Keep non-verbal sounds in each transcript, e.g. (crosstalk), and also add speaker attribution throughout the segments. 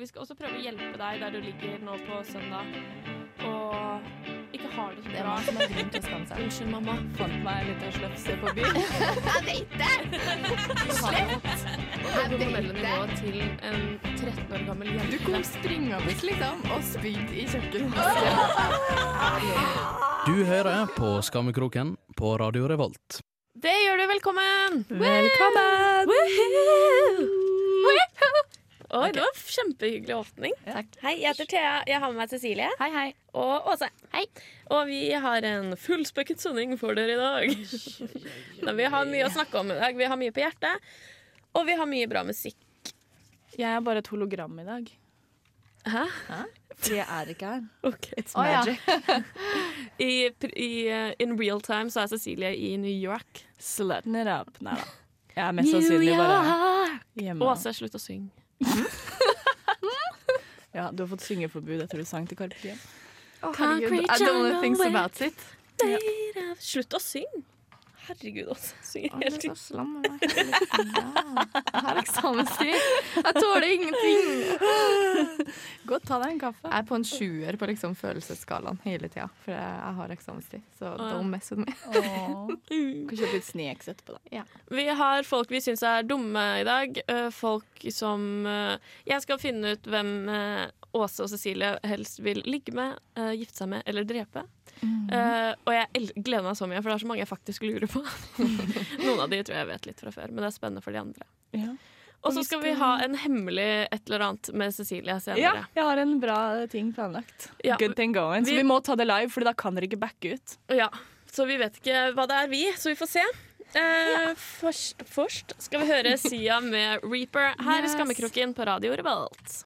Speaker 1: Og vi skal også prøve å hjelpe deg der du ligger nå på søndag og ikke har det så
Speaker 2: Det er
Speaker 1: bra.
Speaker 2: som har grunn til å skamme seg.
Speaker 1: Unnskyld, mamma.
Speaker 3: Fant meg en liten slefse på byen.
Speaker 2: Jeg vet det! Slett! Jeg vet det.
Speaker 1: til en 13 år gammel jente.
Speaker 3: Du kom springende liksom og spydde i kjøkkenet.
Speaker 4: Du hører på Skammekroken på Radio Revolt.
Speaker 1: Det gjør du. Velkommen!
Speaker 3: Velkommen!
Speaker 1: Oi, det var kjempehyggelig åpning. Hei, jeg heter Thea. Jeg har med meg Cecilie.
Speaker 3: Hei, hei.
Speaker 1: Og Åse. Hei. Og vi har en fullspekket sending for dere i dag. Da vi har mye å snakke om i dag. Vi har mye på hjertet, og vi har mye bra musikk.
Speaker 3: Jeg er bare et hologram i dag.
Speaker 1: Hæ?
Speaker 3: Fordi jeg er ikke her. (laughs)
Speaker 1: Okay.
Speaker 3: It's
Speaker 2: Å, ja.
Speaker 3: magic. (laughs)
Speaker 1: I, i, uh, in real time så er Cecilie i New York.
Speaker 3: Slutting it up. Nei da. Jeg er mest sannsynlig bare hjemme.
Speaker 1: Åse, slutt å synge. (laughs)
Speaker 3: Ja, du har fått syngeforbud etter du sang til Carpe Diem.
Speaker 2: Oh, herregud. I don't know things about it.
Speaker 1: Slutt å synge! Herregud, altså. Synger
Speaker 2: Å, du
Speaker 1: hele
Speaker 2: er
Speaker 1: tiden.
Speaker 2: så slam med meg. Jeg har eksamenstid. Jeg tåler ingenting. (laughs)
Speaker 3: Godt, ta deg en kaffe.
Speaker 2: Jeg er på en sjuer på liksom følelsesskalaen hele tida, for jeg, har eksamenstid. Så
Speaker 1: ja.
Speaker 2: don't mess with me. (laughs)
Speaker 3: Kan kjøpe litt snacks etterpå, da.
Speaker 1: Vi har folk vi syns er dumme i dag. Eh, Folk som eh, Jeg skal finne ut hvem eh, Åse og Cecilie helst vil ligge med, uh, gifte seg med eller drepe. Uh, og jeg gleder meg så mye, for det er så mange jeg faktisk lurer på. (laughs) Noen av de tror jeg vet litt fra før, men det er spennende for de andre.
Speaker 3: Ja.
Speaker 1: Og så skal vi ha en hemmelig et eller annet med Cecilie senere.
Speaker 3: Ja, jeg har en bra ting planlagt.
Speaker 1: Ja,
Speaker 3: Good thing going. Så
Speaker 1: vi-
Speaker 3: vi må ta det live, for da kan dere ikke backe ut.
Speaker 1: Ja, Så vi vet ikke hva det er, vi, så vi får se. Eh, først, først skal vi høre Sia med Reaper her i Skammekroken på Radio Revolt.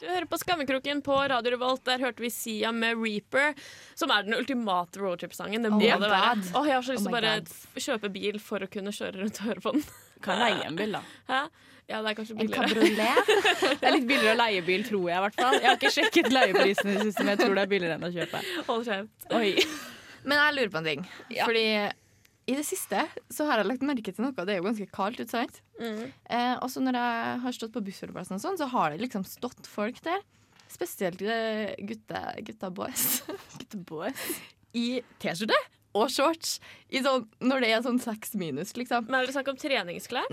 Speaker 1: Du hører på Skammekroken på Radio Revolt. Der hørte vi Sia med Reaper, som er den ultimate roadtrip-sangen. Det må
Speaker 2: Oh
Speaker 1: det være. Oh, jeg har så lyst
Speaker 2: Oh
Speaker 1: til å bare
Speaker 2: God.
Speaker 1: kjøpe bil for å kunne kjøre rundt og høre på den.
Speaker 3: Kan leie en bil, da.
Speaker 1: Hæ? Ja, det er kanskje billigere.
Speaker 2: En kabriolet. (laughs)
Speaker 3: Det er litt billigere å leie bil, tror jeg i hvert fall. Jeg har ikke sjekket leieprisene i det siste, men jeg tror det er billigere enn å kjøpe.
Speaker 1: Hold kjeft.
Speaker 3: Oi. (laughs)
Speaker 2: Men jeg lurer på en ting.
Speaker 1: Ja.
Speaker 2: Fordi i det siste så har jeg lagt merke til noe. Det er jo ganske kaldt ute, sant?
Speaker 1: Mm.
Speaker 2: Eh, og så når jeg har stått på bussholdeplassen, og sånn, så har det liksom stått folk der. Spesielt gutta, gutta, (laughs) gutta boys. I T-skjorte og shorts. I sånn, når det er sånn seks minus, liksom.
Speaker 1: Men er det snakk om treningsklær?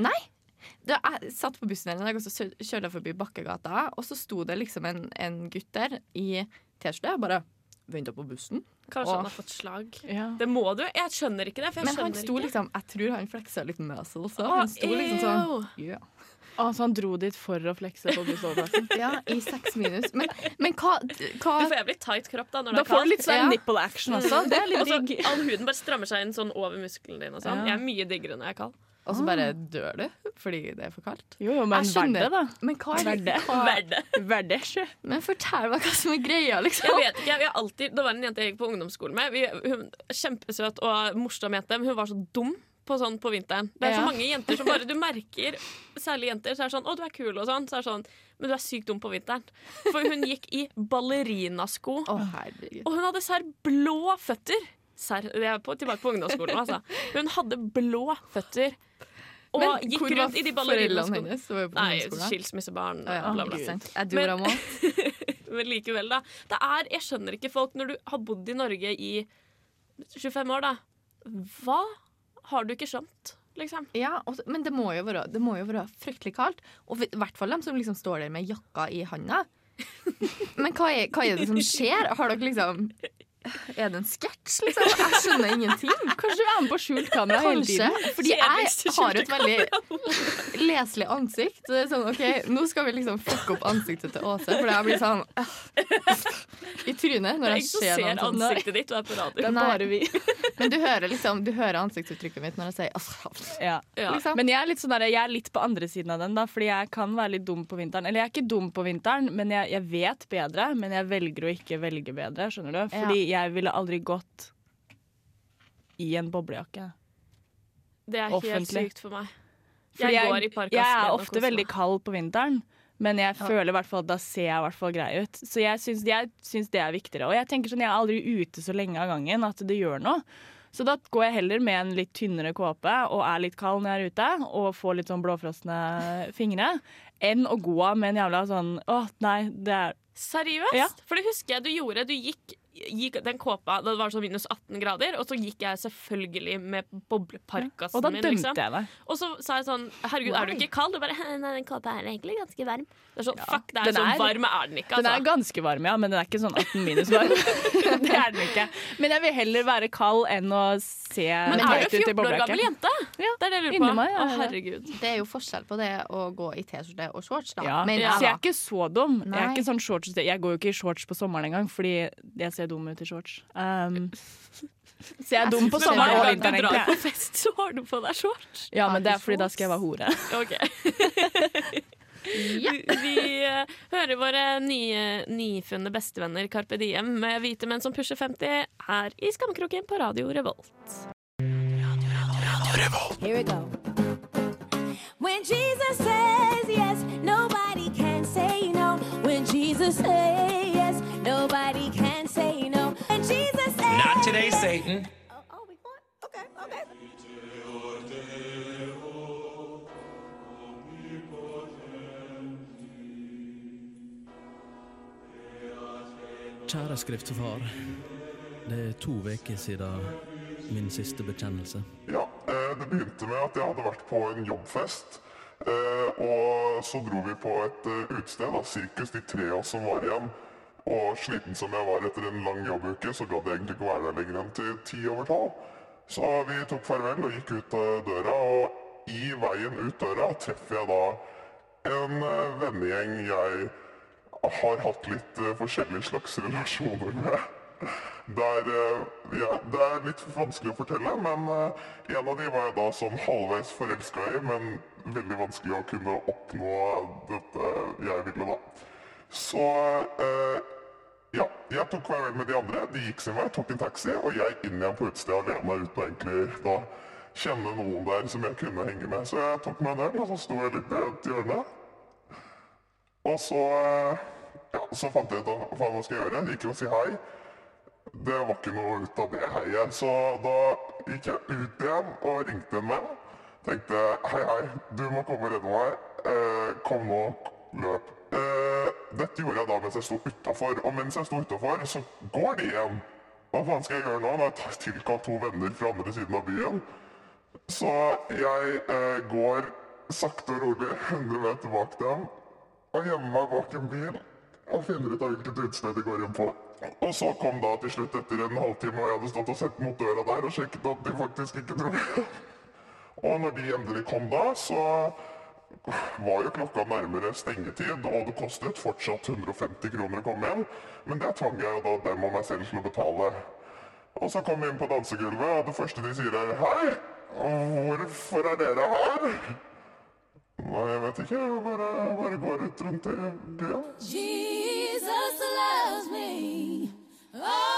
Speaker 2: Da jeg satt på bussen her en dag, og så kjørte jeg forbi Bakkegata, og så sto det liksom en, en gutt der i T-skjorte. Bare venta på bussen.
Speaker 1: Kanskje
Speaker 2: og,
Speaker 1: han har fått slag?
Speaker 3: Ja.
Speaker 1: Det må du. Jeg skjønner ikke det. For jeg
Speaker 2: Men han sto
Speaker 1: ikke.
Speaker 2: liksom Jeg tror han fleksa litt muscle, så han sto liksom sånn
Speaker 1: Yeah.
Speaker 2: ja.
Speaker 3: Så han dro dit for å flekse på bussholdeplassen. (laughs)
Speaker 2: ja, i seks minus. Men, men hva, hva
Speaker 1: Du får jævlig tight kropp da når
Speaker 3: Da
Speaker 1: det er
Speaker 3: får du litt sånn
Speaker 2: Ja.
Speaker 3: nipple action også. Det er litt digg.
Speaker 1: all huden bare strammer seg inn sånn over muskelen din. Og sånn.
Speaker 3: Ja.
Speaker 1: Jeg er mye diggere når jeg er kald.
Speaker 2: Og så bare dør du fordi det er for kaldt.
Speaker 3: Jo, jo, men
Speaker 2: Jeg skjønner.
Speaker 3: verdt det, da.
Speaker 2: Men hva er det?
Speaker 3: Verde. sjø. (laughs)
Speaker 2: men fortell meg hva som er greia, liksom.
Speaker 1: Jeg vet ikke, vi har alltid, Det var en jente jeg gikk på ungdomsskolen med. Vi, hun, kjempesøt og morsom jente, men hun var så dum på, sånn, på vinteren. Det er så
Speaker 2: Ja.
Speaker 1: mange jenter som bare Du merker, særlig jenter, så er det sånn 'Å, du er kul', og sånn. Så er det sånn Men du er sykt dum på vinteren. For hun gikk i ballerinasko.
Speaker 2: Oh.
Speaker 1: Og hun hadde serr blå føtter. Serr, det er på, tilbake på ungdomsskolen, altså. Hun hadde blå føtter. Og
Speaker 2: Men
Speaker 1: gikk
Speaker 2: hvor var
Speaker 1: rundt i de
Speaker 2: foreldrene hennes?
Speaker 1: Nei, skilsmissebarn.
Speaker 2: Ja,
Speaker 1: bla, bla. (laughs) Men likevel, da. Det er, jeg skjønner ikke folk når du har bodd i Norge i 25 år, da. Hva har du ikke skjønt, liksom?
Speaker 2: Ja, og, men det må, jo være, det må jo være fryktelig kaldt. Og i hvert fall de som liksom står der med jakka i handa. (laughs) Men hva er, hva er det som skjer? Har dere liksom (laughs) Er det en sketsj, liksom? Jeg skjønner ingenting.
Speaker 3: Kanskje du er med på skjult kamera hele tiden?
Speaker 2: Fordi jeg har et veldig leselig ansikt. Så det er sånn, ok, Nå skal vi liksom fucke opp ansiktet til Åse, for jeg blir sånn i trynet
Speaker 1: Det
Speaker 2: når
Speaker 1: er ingen som
Speaker 2: ser
Speaker 1: ser
Speaker 2: sånn.
Speaker 1: ansiktet ditt og er på radio.
Speaker 3: Det er bare vi. (laughs)
Speaker 2: Men du hører liksom Du hører ansiktsuttrykket mitt når jeg sier altså,
Speaker 3: Ja.
Speaker 1: Ja.
Speaker 2: liksom.
Speaker 3: Men jeg er, litt sånn der, jeg er litt på andre siden av den, da, fordi jeg kan være litt dum på vinteren. Eller jeg er ikke dum på vinteren, men jeg, jeg vet bedre. Men jeg velger å ikke velge bedre, skjønner du? Fordi jeg ville aldri gått i en boblejakke.
Speaker 1: Det er helt
Speaker 3: Offentlig.
Speaker 1: sykt for meg.
Speaker 3: Jeg,
Speaker 1: Jeg går i parkasken.
Speaker 3: jeg er ofte veldig kald på vinteren. Men jeg føler i hvert fall da ser jeg i hvert fall grei ut. Så jeg syns, jeg syns det er viktigere. Og jeg tenker sånn, jeg er aldri ute så lenge av gangen at det gjør noe. Så da går jeg heller med en litt tynnere kåpe og er litt kald når jeg er ute, og får litt sånn blåfrosne fingre, enn å gå med en jævla sånn Å, nei, det er
Speaker 1: Seriøst?
Speaker 3: Ja.
Speaker 1: For det husker jeg du gjorde. Du gikk, gikk den kåpa da det var sånn minus 18 grader, og så gikk jeg selvfølgelig med bobleparkasen
Speaker 3: Og da dømte
Speaker 1: Liksom.
Speaker 3: jeg deg.
Speaker 1: Og så sa jeg sånn Herregud, er du ikke kald? Du bare (laughs) Nei, den kåpa er egentlig ganske varm. Det er sånn, Fuck, det er
Speaker 3: den
Speaker 1: så
Speaker 3: er-
Speaker 1: varm er den ikke,
Speaker 3: Den er
Speaker 1: altså.
Speaker 3: ganske varm, ja, men den er ikke sånn 18 minus varm. (laughs) (laughs) det er den ikke. Men jeg vil heller være kald enn å se
Speaker 1: Men
Speaker 3: teit
Speaker 1: er
Speaker 3: ut
Speaker 1: du 14 år gammel jente?
Speaker 3: Ja,
Speaker 1: Det er det jeg lurer på.
Speaker 3: meg, ja,
Speaker 1: Å, herregud.
Speaker 2: Det er jo forskjell på det å gå i T-skjorte og shorts, da.
Speaker 3: Ja.
Speaker 2: Men
Speaker 1: Ja.
Speaker 3: Så jeg er ikke så dum. Jeg, er ikke sånn shorts, jeg går jo ikke i shorts på sommeren engang, fordi jeg ser dum ut i shorts. Um, (laughs) så jeg er dum på sommeren og
Speaker 1: Når du drar på (laughs) fest, så har du på deg shorts.
Speaker 3: Ja, men det er fordi da skal jeg være hore. (laughs)
Speaker 1: Ok.
Speaker 2: Ja.
Speaker 1: Vi, eh, hører våre nye, nyfunne bestevenner Carpe Diem med hvite menn som pusher 50 her i Skammekroken på Radio Revolt.
Speaker 5: Here we go. When Jesus says yes, nobody can say no. When Jesus says
Speaker 6: today, Satan.
Speaker 5: Oh, oh, we going? Okay, okay.
Speaker 4: Kjære skriftefar. Det er to uker siden min siste bekjennelse.
Speaker 7: Ja, eh, det begynte med at jeg hadde vært på en jobbfest. eh, Og så dro vi på et eh, utested, da, sirkus, de tre av oss som var igjen. Og sliten som jeg var etter en lang jobbuke, så gadd jeg egentlig ikke være der lenger enn til ti over tolv. Så vi tok farvel og gikk ut døra, og i veien ut døra treffer jeg da en eh, vennegjeng jeg har hatt litt eh, forskjellige slags relasjoner med. Der, eh, ja, det er litt vanskelig å fortelle, men en av de var jeg da sånn halvveis forelska i, men veldig vanskelig å kunne oppnå dette jeg ville da. Så eh, ja, jeg tok farvel med de andre. De gikk sin vei, tok en taxi, og jeg inn igjen på utestedet alene uten egentlig da kjenne noen der som jeg kunne henge med. Så jeg tok meg en øl, og så sto jeg litt i et hjørne. Og så, eh, ja, så fant jeg ut faen hva skal gjøre. Gikk jo og si hei. Det var ikke noe ut av det heiet, så da gikk jeg ut igjen og ringte en venn. Tenkte hei, hei, du må komme og redde meg. Eh, kom nå, løp. Eh, dette gjorde jeg da mens jeg sto utafor, og mens jeg sto utafor, så går de igjen. Hva faen skal jeg gjøre nå? Da har jeg tilkalt to venner fra andre siden av byen. Så jeg eh, går sakte og rolig 100 meter bak dem og gjemmer meg bak en bil og finner ut av hvilket utested de går inn på. Og så kom da til slutt etter en halvtime og jeg hadde stått og sett mot døra der og sjekket at de faktisk ikke dro. Og når de endelig kom da, så var jo klokka nærmere stengetid, og det kostet fortsatt 150 kroner å komme hjem. Men det tvang jeg da dem og meg selv til å betale. Og så kom vi inn på dansegulvet, og det første de sier er Hei! Hvorfor er dere her? Nei, jeg vet ikke. Jeg bare, bare går ut rundt i byen.
Speaker 5: Jesus loves me. Oh,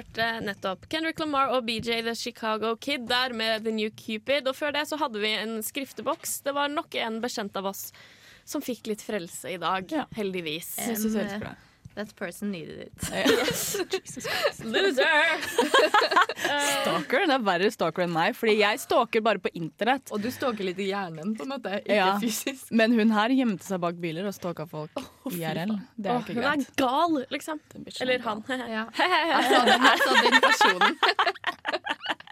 Speaker 1: hørte nettopp Kendrick Lamar og BJ The Chicago Kid der med The New Cupid. Og før det så hadde vi en skrifteboks. Det var nok en bekjent av oss som fikk litt frelse i dag.
Speaker 3: Ja.
Speaker 1: Heldigvis.
Speaker 3: Jeg synes det høres bra.
Speaker 2: That person needed it. (laughs)
Speaker 1: Loser!
Speaker 3: Stalker? Det er verre stalker enn meg, fordi jeg stalker bare på internett.
Speaker 2: Og du stalker litt i hjernen, på en måte, ikke
Speaker 3: Ja.
Speaker 2: fysisk.
Speaker 3: Men hun her gjemte seg bak biler og stalka folk IRL. Det er
Speaker 1: oh,
Speaker 3: ikke
Speaker 1: hun er gal, liksom. Eller
Speaker 3: er
Speaker 1: han. (laughs)
Speaker 2: Ja. Altså, den, altså, den personen. (laughs)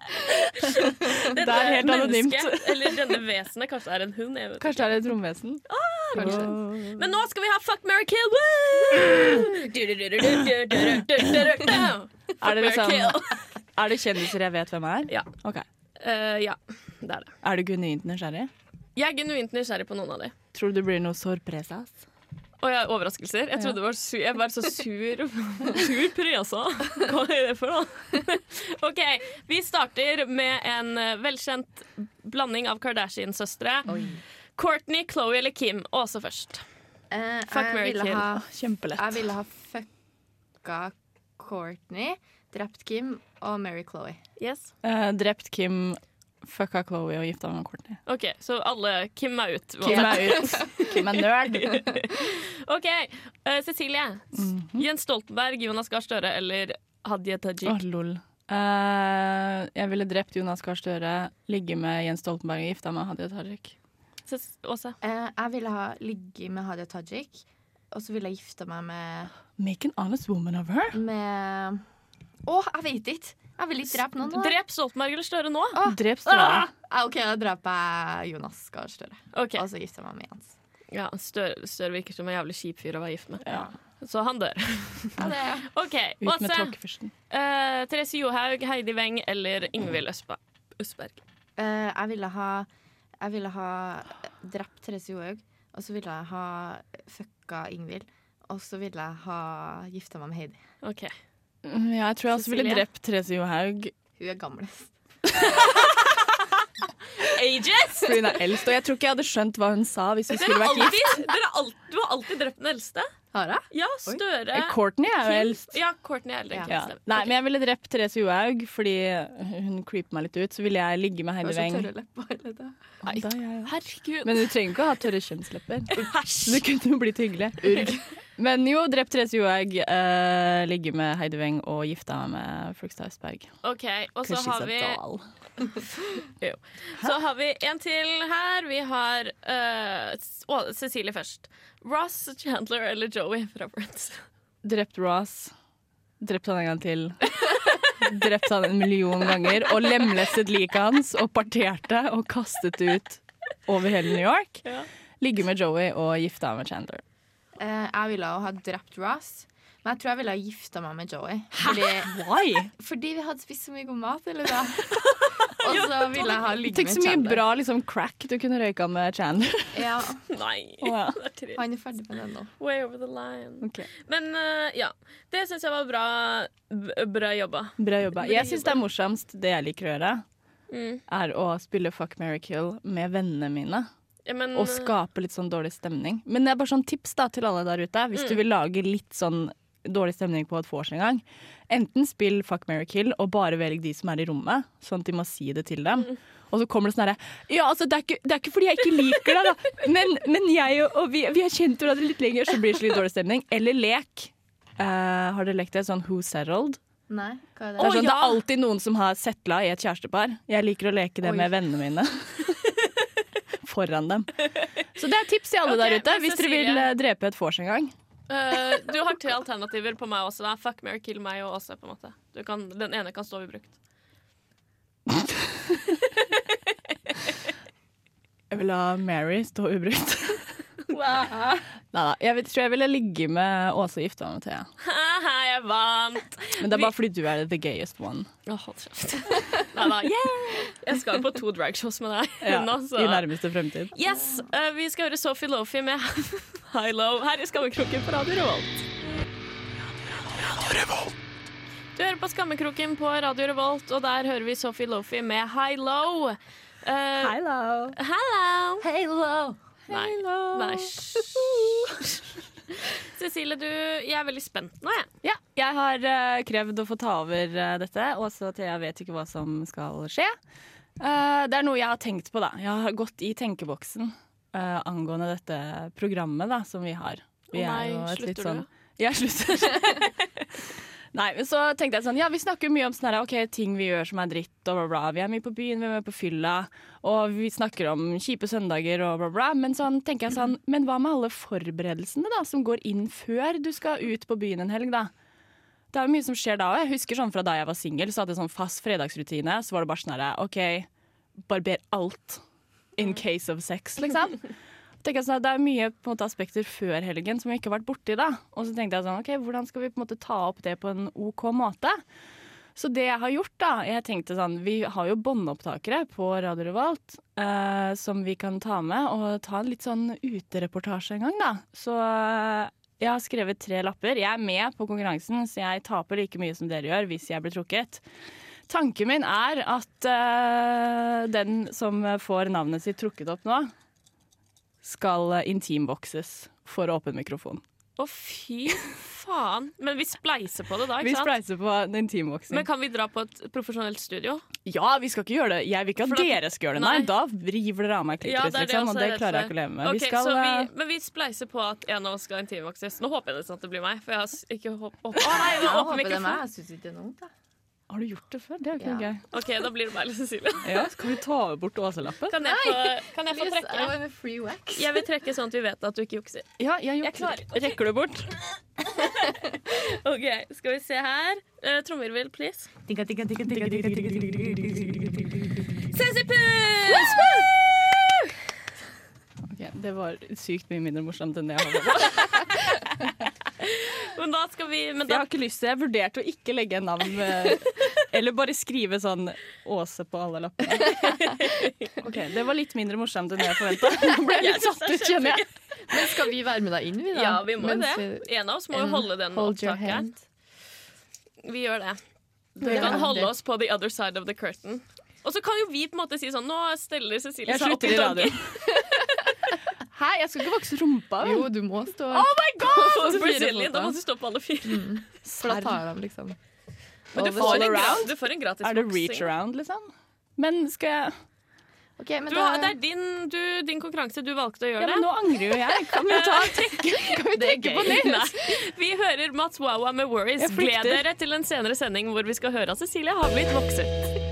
Speaker 2: (laughs)
Speaker 3: Det er helt anonymt. (laughs)
Speaker 1: Eller denne vesenet. Kanskje det er en hund.
Speaker 3: Kanskje det er et romvesen?
Speaker 2: Kanskje.
Speaker 1: Men nå skal vi ha Fuck, marry, kill!
Speaker 3: Er det, liksom, er det kjendiser jeg vet hvem er?
Speaker 1: Ja.
Speaker 3: Okay.
Speaker 1: Uh, ja, det er det.
Speaker 3: Er du genuint nysgjerrig?
Speaker 1: Jeg er genuint nysgjerrig på noen av de.
Speaker 3: Tror du det blir noe sorpresas?
Speaker 1: Å ja, overraskelser? Jeg trodde det var sur. Jeg var så sur. Sur presa. Hva er det for noe? (laughs) OK, vi starter med en eh, velkjent blanding av Kardashian-søstre. Courtney, Chloé eller Kim. Åse først.
Speaker 2: Eh,
Speaker 1: Fuck,
Speaker 2: Mary
Speaker 1: kill.
Speaker 2: ha
Speaker 3: Kjempelett.
Speaker 2: Jeg ville ha fucka Courtney, drept Kim og Mary Chloé.
Speaker 1: Yes.
Speaker 3: Eh, drept Kim, fucka Chloé og gifta meg med Courtney.
Speaker 1: OK, så alle Kim er ut.
Speaker 3: Kim er (laughs) ut. Kim er nerd. (laughs)
Speaker 1: OK, Uh, Cecilie. Jens Stoltenberg, Jonas Gahr Støre eller Hadia Tajik?
Speaker 3: Oh, lol. Uh, jeg ville drept Jonas Gahr Støre, ligge med Jens Stoltenberg og gifta meg med Hadia Tajik.
Speaker 1: Åse?
Speaker 2: Uh, jeg ville ha ligget med Hadia Tajik, og så ville jeg gifta meg med
Speaker 3: Make an honest woman of her.
Speaker 2: Med Å, jeg vet ikke! Jeg vil ikke drepe noen. nå.
Speaker 1: Drep Stoltenberg eller Støre nå?
Speaker 3: Drep Støre.
Speaker 2: Ah, OK, da dreper jeg Jonas Gahr Støre.
Speaker 1: Okay.
Speaker 2: Og så gifter jeg meg med Jens.
Speaker 1: Ja, Støre, Støre virker som en jævlig kjip fyr å være gift med.
Speaker 3: Ja.
Speaker 1: Så han dør.
Speaker 2: Ja, (laughs)
Speaker 1: OK,
Speaker 3: Ut med.
Speaker 1: Eh, Therese Johaug, Heidi Weng eller Ingvild Østberg.
Speaker 2: Eh, jeg ville ha Jeg ville ha drept Therese Johaug, og så ville jeg ha fucka Ingvild. Og så ville jeg ha gifta meg med Heidi.
Speaker 1: OK.
Speaker 3: Ja, jeg tror jeg også ville drept Therese Johaug
Speaker 2: Hun er gamlest. (laughs)
Speaker 1: Ages!
Speaker 3: fordi hun er eldst. Og jeg tror ikke jeg hadde skjønt hva hun sa hvis vi skulle vært gift.
Speaker 1: dere har alt, du har alltid drept den eldste.
Speaker 2: Har jeg?
Speaker 1: Ja, Støre.
Speaker 3: Oi. Courtney er jo eldst.
Speaker 1: Ja, Courtney er eldre
Speaker 3: Ja.
Speaker 1: Kim.
Speaker 3: Nei, men jeg ville drept Therese Johaug fordi hun creeper meg litt ut. Så ville jeg ligge med Heidi Weng. er
Speaker 1: Herregud.
Speaker 3: Men du trenger ikke å ha tørre kjønnslepper.
Speaker 1: Æsj.
Speaker 3: Det kunne jo blitt hyggelig. Men jo, drept Therese Johaug, eh, ligger med Heidi Weng og gifta meg med Flugstad Østberg.
Speaker 1: OK, og så har vi. (laughs) Så har vi en til her. Vi har uh, Cecilie først. Ross, Chandler eller Joey fra Friends?
Speaker 3: Drept Ross. Drept han en gang til. (laughs) Drept han en million ganger og lemlestet liket hans og parterte og kastet ut over hele New York.
Speaker 1: Ja.
Speaker 3: Ligge med Joey og gifta med Chandler.
Speaker 2: Eh, jeg ville ha drept Ross, men jeg tror jeg ville ha gifta meg med Joey. Fordi,
Speaker 3: Why?
Speaker 2: fordi vi hadde spist så mye god mat, eller (laughs) da. Og så ville jeg ha ligget
Speaker 3: Tenk
Speaker 2: med
Speaker 3: så mye
Speaker 2: Chandler.
Speaker 3: bra liksom, crack du kunne røyka med Chandler. (laughs)
Speaker 2: Ja, (laughs)
Speaker 1: Nei.
Speaker 3: oh, ja.
Speaker 1: Det er trist.
Speaker 2: han er ferdig med den nå.
Speaker 1: Way over the line.
Speaker 3: Okay.
Speaker 1: Men uh, ja. Det syns jeg var bra, bra jobba.
Speaker 3: Bra jobba. Jeg syns det er morsomst, det jeg liker å gjøre,
Speaker 1: Mm.
Speaker 3: er å spille Fuck, marry, kill med vennene mine.
Speaker 1: Ja, men,
Speaker 3: Og skape litt sånn dårlig stemning. Men det er bare sånn tips da til alle der ute. Hvis du vil lage litt sånn dårlig stemning på et vors en gang, enten spill Fuck, marry, kill og bare velg de som er i rommet, sånn at de må si det til dem. Og så kommer det sånn herre Ja, altså, det er, ikke, det er ikke fordi jeg ikke liker deg, da, men, men jeg og, og vi, vi har kjent hverandre litt lenger, så blir det så litt dårlig stemning. Eller lek. Uh, har dere lekt det? Sånn Who Settled?
Speaker 2: Nei, hva er
Speaker 3: Det
Speaker 2: det?
Speaker 3: er, sånn,
Speaker 1: ja.
Speaker 3: det er alltid noen som har settla i et kjærestepar. Jeg liker å leke det
Speaker 2: Oi.
Speaker 3: med vennene mine. (laughs) Foran dem. Så det er tips til alle
Speaker 1: okay,
Speaker 3: der ute hvis dere vil eh, drepe et vors en gang.
Speaker 1: Uh, du har tre alternativer på meg også. Da. Fuck, or kill meg og Åse. på en måte. Kan, den ene kan stå ubrukt. (laughs)
Speaker 3: Jeg vil la Mary stå ubrukt. (laughs) Neida, Jeg vet, tror jeg ville ligge med Åse og gifte meg med Thea.
Speaker 1: Haha, jeg vant!
Speaker 3: Men det er bare fordi du er the gayest one.
Speaker 1: Oh, hold kjeft. (laughs) Neida, yeah! Jeg skal jo på to dragshows med deg
Speaker 3: Ja,
Speaker 1: nå,
Speaker 3: I nærmeste fremtid.
Speaker 1: Yes, Uh, Vi skal høre Sophie Lofi med (laughs) High Low her i Skammekroken på Radio Revolt. Du hører på Skammekroken på Radio Revolt, og der hører vi Sophie Lofi med High Low. Uh,
Speaker 3: Hello.
Speaker 1: Hello!
Speaker 2: Halo!
Speaker 1: Nei. Nei. (laughs) Cecilie, du, jeg er veldig spent nå, jeg.
Speaker 3: Ja, jeg har uh, krevd å få ta over uh, dette, og så Thea vet ikke hva som skal skje. Uh, det er noe jeg har tenkt på, da. Jeg har gått i tenkeboksen angående dette programmet da, som vi har. Vi er
Speaker 1: nei, slutter du?
Speaker 3: sånn- Jeg slutter. (laughs) Nei, men så tenkte jeg sånn Ja, vi snakker mye om sånne her, okay, ting vi gjør som er dritt, og bla, bla. Vi er mye på byen, vi er mye på fylla, og vi snakker om kjipe søndager og bla, bla. Men sånn tenker jeg sånn Men hva med alle forberedelsene da, som går inn før du skal ut på byen en helg, da? Det er jo mye som skjer da òg. Jeg husker sånn fra da jeg var singel, så hadde jeg sånn fast fredagsrutine. Så var det bare sånn herre, OK, barber alt in case of sex, liksom. Sånn, Det er mye måte, aspekter før helgen som vi ikke har vært borti. da. Og så tenkte jeg sånn, ok, hvordan skal vi på en måte ta opp det på en OK måte? Så det jeg har gjort, da Jeg tenkte sånn Vi har jo båndopptakere på Radio Revolt eh, som vi kan ta med og ta en litt sånn utereportasje en gang, da. Så eh, jeg har skrevet tre lapper. Jeg er med på konkurransen, så jeg taper like mye som dere gjør hvis jeg blir trukket. Tanken min er at eh, den som får navnet sitt trukket opp nå, skal intimvokses intimbokses for åpen mikrofon.
Speaker 1: Å, fy faen. Men vi spleiser på det da,
Speaker 3: Vi
Speaker 1: sant?
Speaker 3: Vi spleiser på en.
Speaker 1: Men kan vi dra på et profesjonelt studio?
Speaker 3: Ja, vi skal ikke gjøre det. Jeg vil ikke at dere skal gjøre det. Nei,
Speaker 1: Nei.
Speaker 3: da river dere av meg
Speaker 1: Ja,
Speaker 3: klitoris,
Speaker 1: det er det
Speaker 3: liksom, og det
Speaker 1: er
Speaker 3: klarer jeg ikke å leve med.
Speaker 1: Okay,
Speaker 3: vi skal,
Speaker 1: så vi,
Speaker 3: eh,
Speaker 1: men vi spleiser på at en av oss skal intimvokses. Nå håper jeg nesten at det blir meg, for jeg har ikke håp... Å (laughs) nei,
Speaker 2: Jeg
Speaker 1: åpen
Speaker 2: håper det er meg. Jeg syns ikke det er noe vondt. jeg.
Speaker 3: Har du gjort det før? Det er jo ikke noe gøy.
Speaker 1: OK, da blir det meg eller Cecilie.
Speaker 3: ja, Skal vi ta bort åselappen?
Speaker 1: Kan jeg få, kan jeg få trekke? Jeg vil trekke sånn at vi vet at du ikke jukser.
Speaker 3: Ja, jeg
Speaker 1: jukser. Jeg
Speaker 3: Rekker du bort?
Speaker 1: OK, skal vi se her. Uh, Trommevirvel, please. Sensipus!
Speaker 3: Okay, det var sykt mye mindre morsomt enn det jeg hadde.
Speaker 1: Men da skal vi men
Speaker 3: Jeg har ikke lyst til Jeg vurderte å ikke legge en navn eh, Eller bare skrive sånn Åse på alle lappene. (laughs) Ok, Det var litt mindre morsomt enn jeg forventa. (laughs) Nå ble jeg litt satt ut, kjenner jeg.
Speaker 2: Men skal vi være med deg inn, vi da?
Speaker 1: Ja, vi må jo
Speaker 2: Mens
Speaker 1: det. En av oss må jo holde den
Speaker 2: Hold your hand.
Speaker 1: Vi gjør det. Vi kan holde oss på the other side of the curtain. Og så kan jo vi på en måte si sånn Nå steller Cecilie seg opp i
Speaker 3: i
Speaker 1: doggy. (laughs)
Speaker 3: Hæ, jeg skal ikke vokse rumpa? vel?
Speaker 2: Jo, du må stå
Speaker 3: Oh my god!
Speaker 1: Brazilian, da må du stå på alle fire.
Speaker 2: For da tar de liksom
Speaker 1: Men du får, en, du får en gratis
Speaker 3: Er det reach around, liksom? Men skal jeg
Speaker 2: Okay, men
Speaker 1: Du,
Speaker 2: da
Speaker 1: det er din, du, din konkurranse. Du valgte å gjøre
Speaker 3: Ja,
Speaker 1: gjøre
Speaker 3: men nå angrer jo jeg. Kan vi ta trekke, (laughs) kan vi trekke på nytt?
Speaker 1: Vi hører Mats Wawa med 'Worries'.
Speaker 3: Jeg.
Speaker 1: Gled dere til en senere sending hvor vi skal høre at Cecilie har blitt vokset.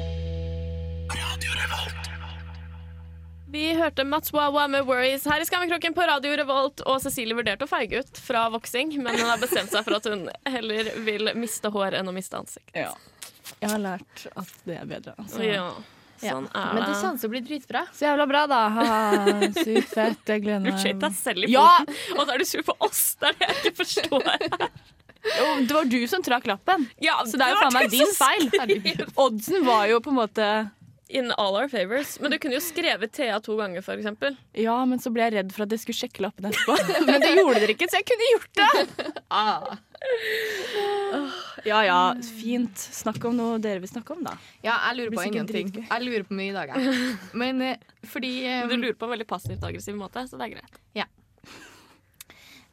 Speaker 1: Vi hørte Mats Wawa med 'Worries' her i Skammekroken på Radio Revolt. Og Cecilie vurderte å feige ut fra voksing, men hun har bestemt seg for at hun heller vil miste hår enn å miste ansikt.
Speaker 3: Ja. Jeg har lært at det er bedre. Altså.
Speaker 1: Ja, sånn er
Speaker 2: Men det kjennes å bli dritbra.
Speaker 3: Så jævla bra, da. Ha, Sykt fett. Jeg gleder
Speaker 1: Du
Speaker 3: meg.
Speaker 1: skjøt deg selv i
Speaker 3: Ja!
Speaker 1: foten, og så er du sur på oss. Det er det jeg ikke forstår.
Speaker 3: Jo, det var du som trakk lappen.
Speaker 1: Ja,
Speaker 3: Så det er jo faen meg din feil. (laughs) Oddsen var jo på en måte
Speaker 1: In all our favors. Men du kunne jo skrevet Thea to ganger, eksempel.
Speaker 3: Ja, men så ble jeg redd for at jeg skulle sjekke lappen etterpå. (laughs) Men det gjorde dere ikke, så jeg kunne gjort det.
Speaker 2: Ah.
Speaker 3: Ja ja, fint. Snakk om noe dere vil snakke om, da.
Speaker 2: Ja, jeg lurer på ingenting. Jeg lurer på mye i dag, jeg. Men eh, fordi eh,
Speaker 1: Du lurer på en veldig passivt aggressiv måte, så det er greit.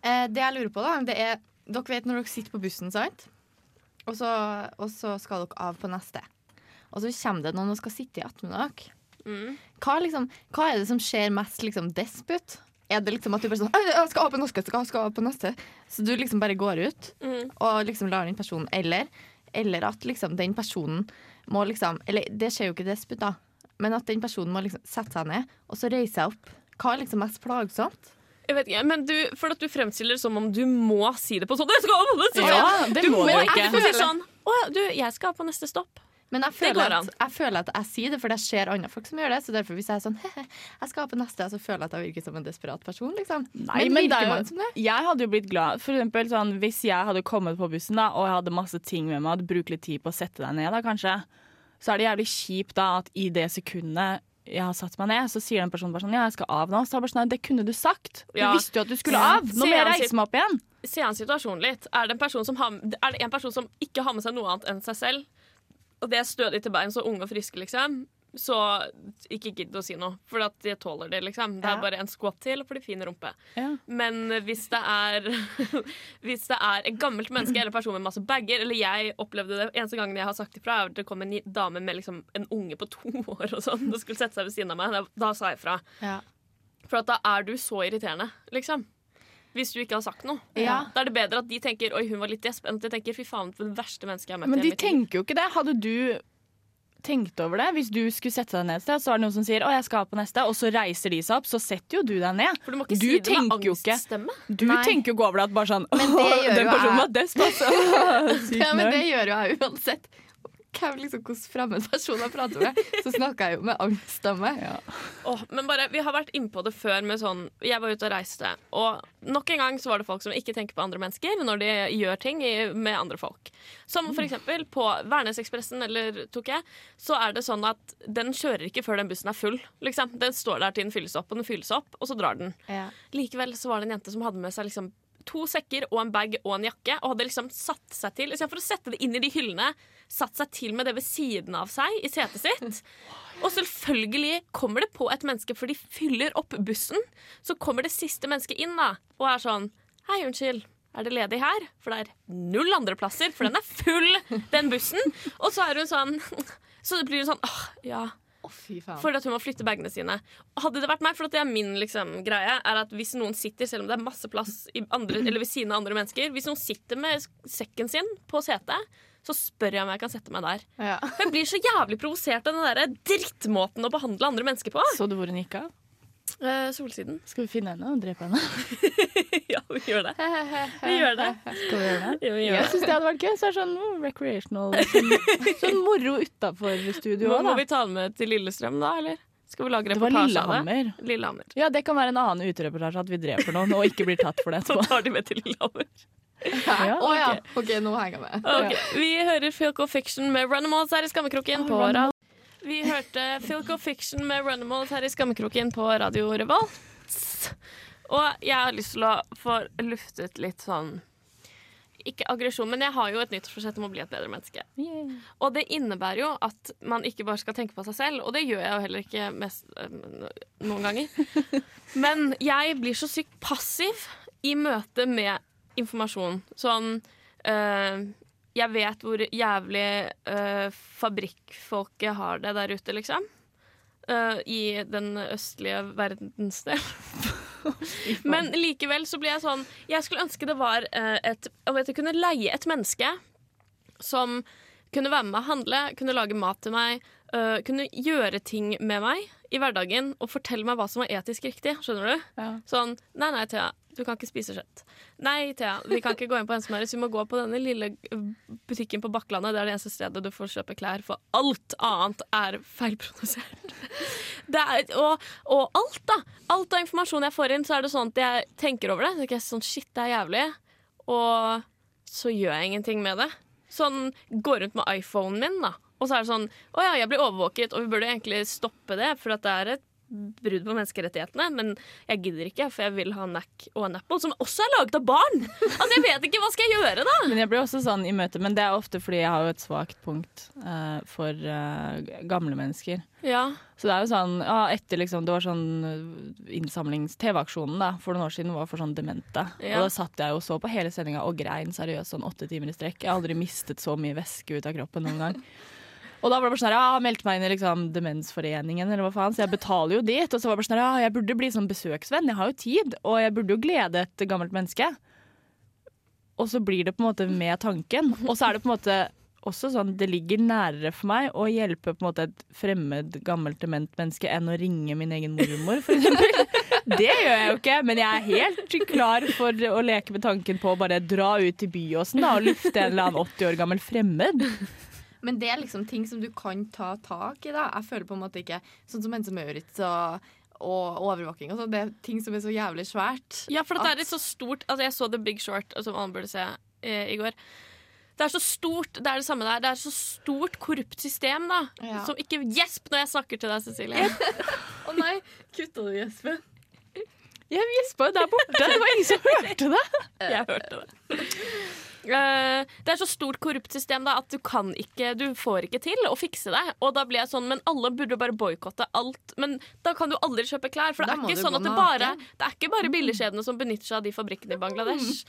Speaker 2: eh, Det jeg lurer på, da, det er Dere vet når dere sitter på bussen, sant? Og så, og så skal dere av på neste. Og så kommer det noen og skal sitte i dere.
Speaker 1: Mm.
Speaker 2: Hva, liksom, hva er det som skjer mest liksom, desput? Er det liksom at du bare sånn Jeg skal av på norske, skal, skal av på neste. Så du liksom bare går ut
Speaker 1: Mm.
Speaker 2: og liksom lar den personen Eller, eller at liksom den personen må liksom Eller det skjer jo ikke desput, da. Men at den personen må liksom sette seg ned og så reise seg opp. Hva er liksom mest plagsomt?
Speaker 1: Jeg vet ikke, men du, For at du fremstiller det som om du må si det på sånn «Jeg skal av på neste stopp!»
Speaker 3: Ja, det må
Speaker 1: Men
Speaker 3: du
Speaker 1: ikke
Speaker 3: ikke.
Speaker 1: si sånn Å du, jeg skal av på neste stopp.
Speaker 2: Men jeg føler, at, jeg føler at jeg sier det, for det ser andre folk som gjør det. Så derfor hvis jeg er sånn «Hehe, (laughs) jeg skal på neste, så føler jeg at jeg virker som en desperat person. liksom.
Speaker 3: Nei,
Speaker 2: men
Speaker 3: men det
Speaker 2: virker
Speaker 3: er
Speaker 2: man som det?
Speaker 3: Jeg hadde jo blitt glad. For eksempel sånn, Hvis jeg hadde kommet på bussen da, og jeg hadde masse ting med meg, hadde brukt litt tid på å sette deg ned, da kanskje, så er det jævlig kjipt da at i det sekundet jeg har satt meg ned, så sier den personen bare sånn Ja, jeg skal av nå. Så bare sånn, «Nei, Det kunne du sagt. Du
Speaker 1: Ja.
Speaker 3: visste jo at du skulle av. Nå må jeg
Speaker 1: Se
Speaker 3: reise meg opp igjen.
Speaker 1: Se an situasjonen litt. Er det, en person som har, er det en person som ikke har med seg noe annet enn seg selv, og det er stødig til bein, så unge og friske, liksom, så ikke gidd å si noe. For at de tåler det, liksom. Det er bare en squat til for de fin rumpe.
Speaker 3: Ja.
Speaker 1: Men hvis det er (laughs) Hvis det er et gammelt menneske eller person med masse bager Eller jeg opplevde det eneste gangen jeg har sagt ifra, er at det kom en dame med liksom en unge på to (laughs) år og sånn og skulle sette seg ved siden av meg. Da, da sa jeg ifra.
Speaker 2: Ja.
Speaker 1: For at da er du så irriterende, liksom. Hvis du ikke har sagt noe.
Speaker 2: Ja.
Speaker 1: Da er det bedre at de tenker 'oi, hun var litt gjesp', enn at de tenker 'fy faen, for det verste mennesket jeg har møtt'.
Speaker 3: Men de
Speaker 1: hele mitt liv».
Speaker 3: tenker jo ikke det. Hadde du tenkt over det, hvis du skulle sette deg ned et sted, så er det noen som sier 'å, jeg skal på neste', og så reiser de seg opp, så setter jo du deg ned.
Speaker 1: For du må ikke
Speaker 3: Du
Speaker 1: si det med angststemme.
Speaker 3: Du
Speaker 2: Nei.
Speaker 3: tenker jo ikke over det at bare sånn
Speaker 2: Men (laughs) det
Speaker 3: «Åh,
Speaker 2: gjør
Speaker 3: Den personen var desp, altså. (laughs)
Speaker 2: Ja, men det gjør jo jeg uansett. Hvem liksom, hvilke fremmedpersoner prater med, så snakker jeg jo med angststemme.
Speaker 1: Åh, men bare, Vi har vært innpå det før med sånn Jeg var ute og reiste, og nok en gang så var det folk som ikke tenker på andre mennesker når de gjør ting i, med andre folk. Som for eksempel på Værnesekspressen eller tok jeg, så er det sånn at den kjører ikke før den bussen er full. Liksom. Den står der til den fylles opp, og den fylles opp, og så drar den.
Speaker 2: Ja.
Speaker 1: Likevel så var det en jente som hadde med seg liksom to sekker og en bag og en jakke, og hadde liksom satt seg til Istedenfor å sette det inn i de hyllene, satt seg til med det ved siden av seg i setet sitt. Og selvfølgelig kommer det på et menneske, for de fyller opp bussen. Så kommer det siste mennesket inn da, og er sånn Hei, unnskyld. Er det ledig her? For det er null andre plasser, for den er full, den bussen. Og så er hun sånn Så det blir sånn åh, ja. For at hun må flytte bagene sine. Hadde det vært meg, for at det er min liksom, greie, er at hvis noen sitter, selv om det er masse plass i andre, eller ved siden av andre mennesker, hvis noen sitter med sekken sin på setet, så spør jeg om jeg kan sette meg der.
Speaker 2: Ja.
Speaker 1: Jeg blir så jævlig provosert av den der drittmåten å behandle andre mennesker på.
Speaker 3: Så du hvor hun gikk av?
Speaker 1: Eh, solsiden.
Speaker 3: Skal vi finne henne og drepe henne? (laughs)
Speaker 1: ja, vi gjør det. (laughs) Vi gjør det.
Speaker 3: Skal vi gjøre det?
Speaker 1: Ja, vi gjør
Speaker 3: Jeg syns det hadde vært gøy. Så er det sånn oh, recreational sånn, (laughs) sånn moro utafor studio òg,
Speaker 1: må vi ta den med til Lillestrøm, da, eller? Skal vi lage reportasje av det?
Speaker 3: Lillehammer. Ja, det kan være en annen utereportasje at vi dreper noen og ikke blir tatt for det
Speaker 1: Så tar de med til Lillehammer.
Speaker 3: Ja,
Speaker 2: Å ja. OK, nå henger jeg med.
Speaker 1: Okay. Vi hører Filco Fiction med Runimals her i Skammekroken på radio. Vi hørte Filco Fiction med Runimals her i Skammekroken på Radio Revolt. Og jeg har lyst til å få luftet litt sånn Ikke aggresjon, men jeg har jo et nyttårsforsett om å bli et bedre menneske.
Speaker 3: Yeah.
Speaker 1: Og det innebærer jo at man ikke bare skal tenke på seg selv, og det gjør jeg jo heller ikke mest, øh, noen ganger. (laughs) Men jeg blir så sykt passiv i møte med informasjon. Sånn øh, Jeg vet hvor jævlig øh, fabrikkfolket har det der ute, liksom. Uh, I den østlige verdensdel. (laughs) Men likevel så blir jeg sånn Jeg skulle ønske det var uh, et Om jeg kunne leie et menneske som kunne være med meg handle, kunne lage mat til meg, uh, kunne gjøre ting med meg i hverdagen og fortelle meg hva som var etisk riktig. Skjønner du?
Speaker 3: Ja.
Speaker 1: Sånn Nei, nei, Thea, du kan ikke spise kjøtt. Nei, Thea, vi kan ikke gå inn på Ensomheres. Vi må gå på denne lille øh, butikken på Bakklandet. Det er det eneste stedet du får kjøpe klær, for alt annet er feilprodusert. (laughs) Er, og, og alt, da. Alt av informasjon jeg får inn, så er det sånn at jeg tenker over det. Så jeg sånn, shit, det er jævlig. Og så gjør jeg ingenting med det. Sånn, Går rundt med iPhonen min, da. Og så er det sånn Å ja, jeg blir overvåket, og vi burde egentlig stoppe det, for at det er et brudd på menneskerettighetene. Men jeg gidder ikke, for jeg vil ha Nack og en Apple, som også er laget av barn! Altså, jeg vet ikke, hva skal jeg gjøre, da?
Speaker 3: Men jeg blir også sånn i møte, men det er ofte fordi jeg har jo et svakt punkt uh, for uh, gamle mennesker.
Speaker 1: Ja.
Speaker 3: Så det er jo sånn, ja, etter liksom, det var sånn eh, innsamlings-TV-aksjonen da, for noen år siden var for sånn demente.
Speaker 1: Ja.
Speaker 3: Og da satt jeg og så på hele sendinga og grein seriøst sånn åtte timer i strekk. Jeg har aldri mistet så mye væske ut av kroppen noen gang. Og da var det bare sånn her, ja, jeg meldte meg inn i liksom Demensforeningen, eller hva faen, så jeg betaler jo dit. Og så var det bare sånn her, ja, jeg burde bli sånn besøksvenn, jeg har jo tid, og jeg burde jo glede et gammelt menneske. Og så blir det på en måte med tanken. Og så er det på en måte også sånn, det ligger nærere for meg å hjelpe på en måte et fremmed, gammelt, dement menneske enn å ringe min egen mormor, for eksempel. Det gjør jeg jo ikke, men jeg er helt klar for å leke med tanken på å bare dra ut til Byåsen da, og lufte en eller annen 80 år gammel fremmed.
Speaker 2: Men det er liksom ting som du kan ta tak i. da Jeg føler på en måte ikke Sånn som Hense Maurits og, og overvåking og sånn. Det er ting som er så jævlig svært.
Speaker 1: Ja, for det er litt så stort Altså, jeg så The Big Short, som alle burde se eh, i går. Det er så stort, det er det samme der. Det er så stort korrupt system, da.
Speaker 2: Ja.
Speaker 1: Som ikke Gjesp når jeg snakker til deg, Cecilie.
Speaker 2: Å nei, kutta du gjespen?
Speaker 3: Jeg gjespa jo der borte, det var ingen som hørte det. (laughs)
Speaker 1: Jeg hørte det. Eh, det er så stort korrupt system da, at du kan ikke Du får ikke til å fikse det. Og da blir jeg sånn, men alle burde bare boikotte alt. Men da kan du aldri kjøpe klær. For det er ikke sånn at det bare Det er ikke bare billigkjedene som benytter seg av de fabrikkene i Bangladesh.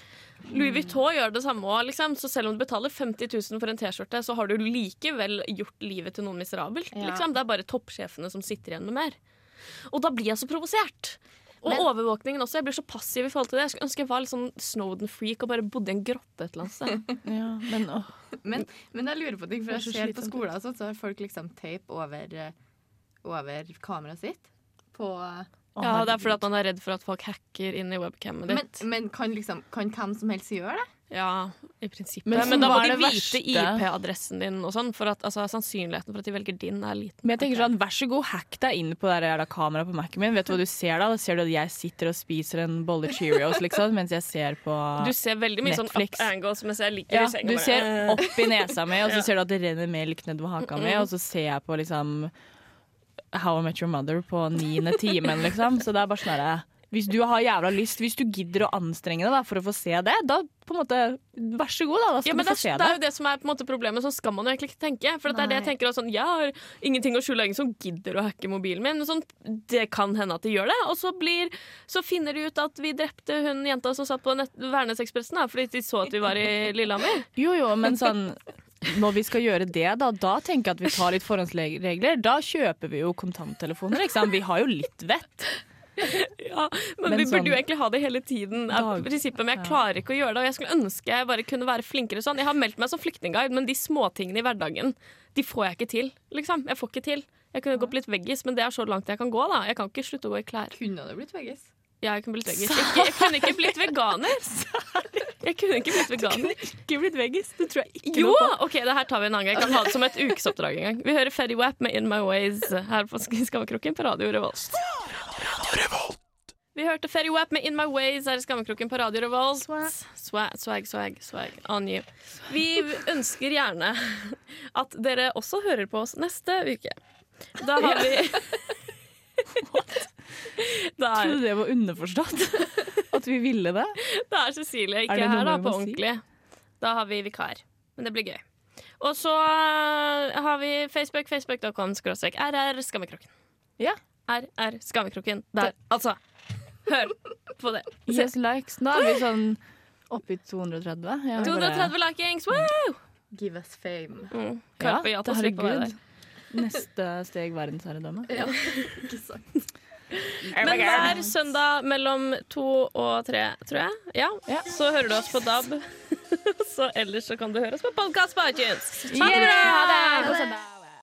Speaker 1: Louis Vuitton gjør det samme òg, liksom. Så selv om du betaler 50 000 for en T-skjorte, så har du likevel gjort livet til noen miserabelt. Liksom. Det er bare toppsjefene som sitter igjen med mer. Og da blir jeg så provosert. Og
Speaker 2: Men-
Speaker 1: overvåkningen også. Jeg blir så passiv i forhold til det. Jeg skulle ønske jeg var litt sånn Snowden-freak og bare bodde i en grotte et eller annet sted. (laughs)
Speaker 3: Ja, men.
Speaker 2: Men, men jeg lurer på ting, for jeg ser på skolen sånt, så har folk liksom tape over, eh, over kameraet sitt. På,
Speaker 1: Ja, Det er fordi at man er redd for at folk hacker inn i webcamet
Speaker 2: men,
Speaker 1: ditt.
Speaker 2: men kan, liksom, kan hvem som helst gjøre det?
Speaker 1: Ja, i prinsippet.
Speaker 3: Men
Speaker 1: Men, da må de
Speaker 3: det
Speaker 1: vite? IP-adressen din og sånn, for at altså, sannsynligheten for at de velger din, er liten.
Speaker 3: Men jeg tenker sånn, Vær så god, hack deg inn på det jævla kameraet på Mac-en min. Vet du hva du ser da? Da ser du at jeg sitter og spiser en bolle Cheerios liksom, mens jeg ser på Netflix.
Speaker 1: Du ser veldig mye sånn up angles mens jeg ligger
Speaker 3: ja,
Speaker 1: i senga.
Speaker 3: Du ser opp i nesa mi, og så (laughs)
Speaker 1: Ja.
Speaker 3: ser du at det renner melk nedover haka mi, og så ser jeg på liksom How I Met Your Mother på niende timen, liksom. Så det er bare sånn herre Hvis du har jævla lyst, hvis du gidder å anstrenge deg da, for å få se det, da på en måte Vær så god, da. Da skal
Speaker 1: Ja, men
Speaker 3: du
Speaker 1: det,
Speaker 3: få se
Speaker 1: det
Speaker 3: det.
Speaker 1: er jo det som er måte problemet. Sånn skal man jo egentlig ikke tenke. For det er det jeg tenker sånn, Jeg har ingenting å skjule, ingen som gidder å hacke mobilen min. Men sånn, det kan hende at de gjør det. Og så, blir, så finner de ut at vi drepte hun jenta som satt på Værnesekspressen fordi de så at vi var i Lillehammer. (laughs)
Speaker 3: Jo, jo, men sånn når vi skal gjøre det, da, da tenker jeg at vi tar litt forhåndsregler. Da kjøper vi jo kontanttelefoner. Ikke sant? Vi har jo litt vett. (laughs)
Speaker 1: Ja, men,
Speaker 3: Men
Speaker 1: vi burde
Speaker 3: sånn-
Speaker 1: jo egentlig ha det hele tiden.
Speaker 3: Dag-
Speaker 1: prinsippet, men jeg klarer ikke å gjøre det. Og jeg skulle ønske jeg bare kunne være flinkere sånn. Jeg har meldt meg som flyktningguide, men de småtingene i hverdagen De får jeg ikke til. liksom. Jeg får ikke til. Jeg kunne gått litt veggis, men det er så langt jeg kan gå. da Jeg kan ikke slutte å gå i klær.
Speaker 2: Kunne du blitt veggis?
Speaker 1: Ja, jeg kunne blitt veggis. Jeg, jeg kunne ikke blitt veganer. Jeg kunne ikke blitt veganer.
Speaker 3: Ikke blitt veggis. Det tror jeg ikke
Speaker 1: Jo!
Speaker 3: noe på.
Speaker 1: OK, det her tar vi en annen gang. Jeg kan ha det som et ukesoppdrag en gang. Vi hører Fetty Wap med In My Ways her på Skammekroken på Radio Revolt. Vi hørte Ferry Wap med In My Ways her i Skammekroken på Radio Revolt. Swag, swag, swag, swag on you. Vi ønsker gjerne at dere også hører på oss neste uke. Da har vi What? (laughs) Der.
Speaker 3: Trodde det var underforstått. At vi ville det.
Speaker 1: da er Cecilie ikke
Speaker 3: er
Speaker 1: her, da, på
Speaker 3: ordentlig. si?
Speaker 1: Da har vi vikar. Men det blir gøy. Og så har vi Facebook, facebook.com skråstrek RR Skammekroken.
Speaker 3: Ja.
Speaker 1: RR Skammekroken. Der, altså. Hør på det. Se.
Speaker 3: Yes, likes. Nå er vi sånn oppe i 230. Jeg
Speaker 1: 230 likings! Wow!
Speaker 2: Give us fame.
Speaker 1: Mm.
Speaker 3: Ja, herregud. Neste steg verdensherredømme.
Speaker 2: Ja, (laughs) ikke sant.
Speaker 1: Men hver søndag mellom to og tre, tror jeg, ja,
Speaker 3: Ja.
Speaker 1: så hører du oss på DAB. (laughs) så ellers så kan du høre oss på podkast på iTunes. Ha det bra!
Speaker 3: Ha det!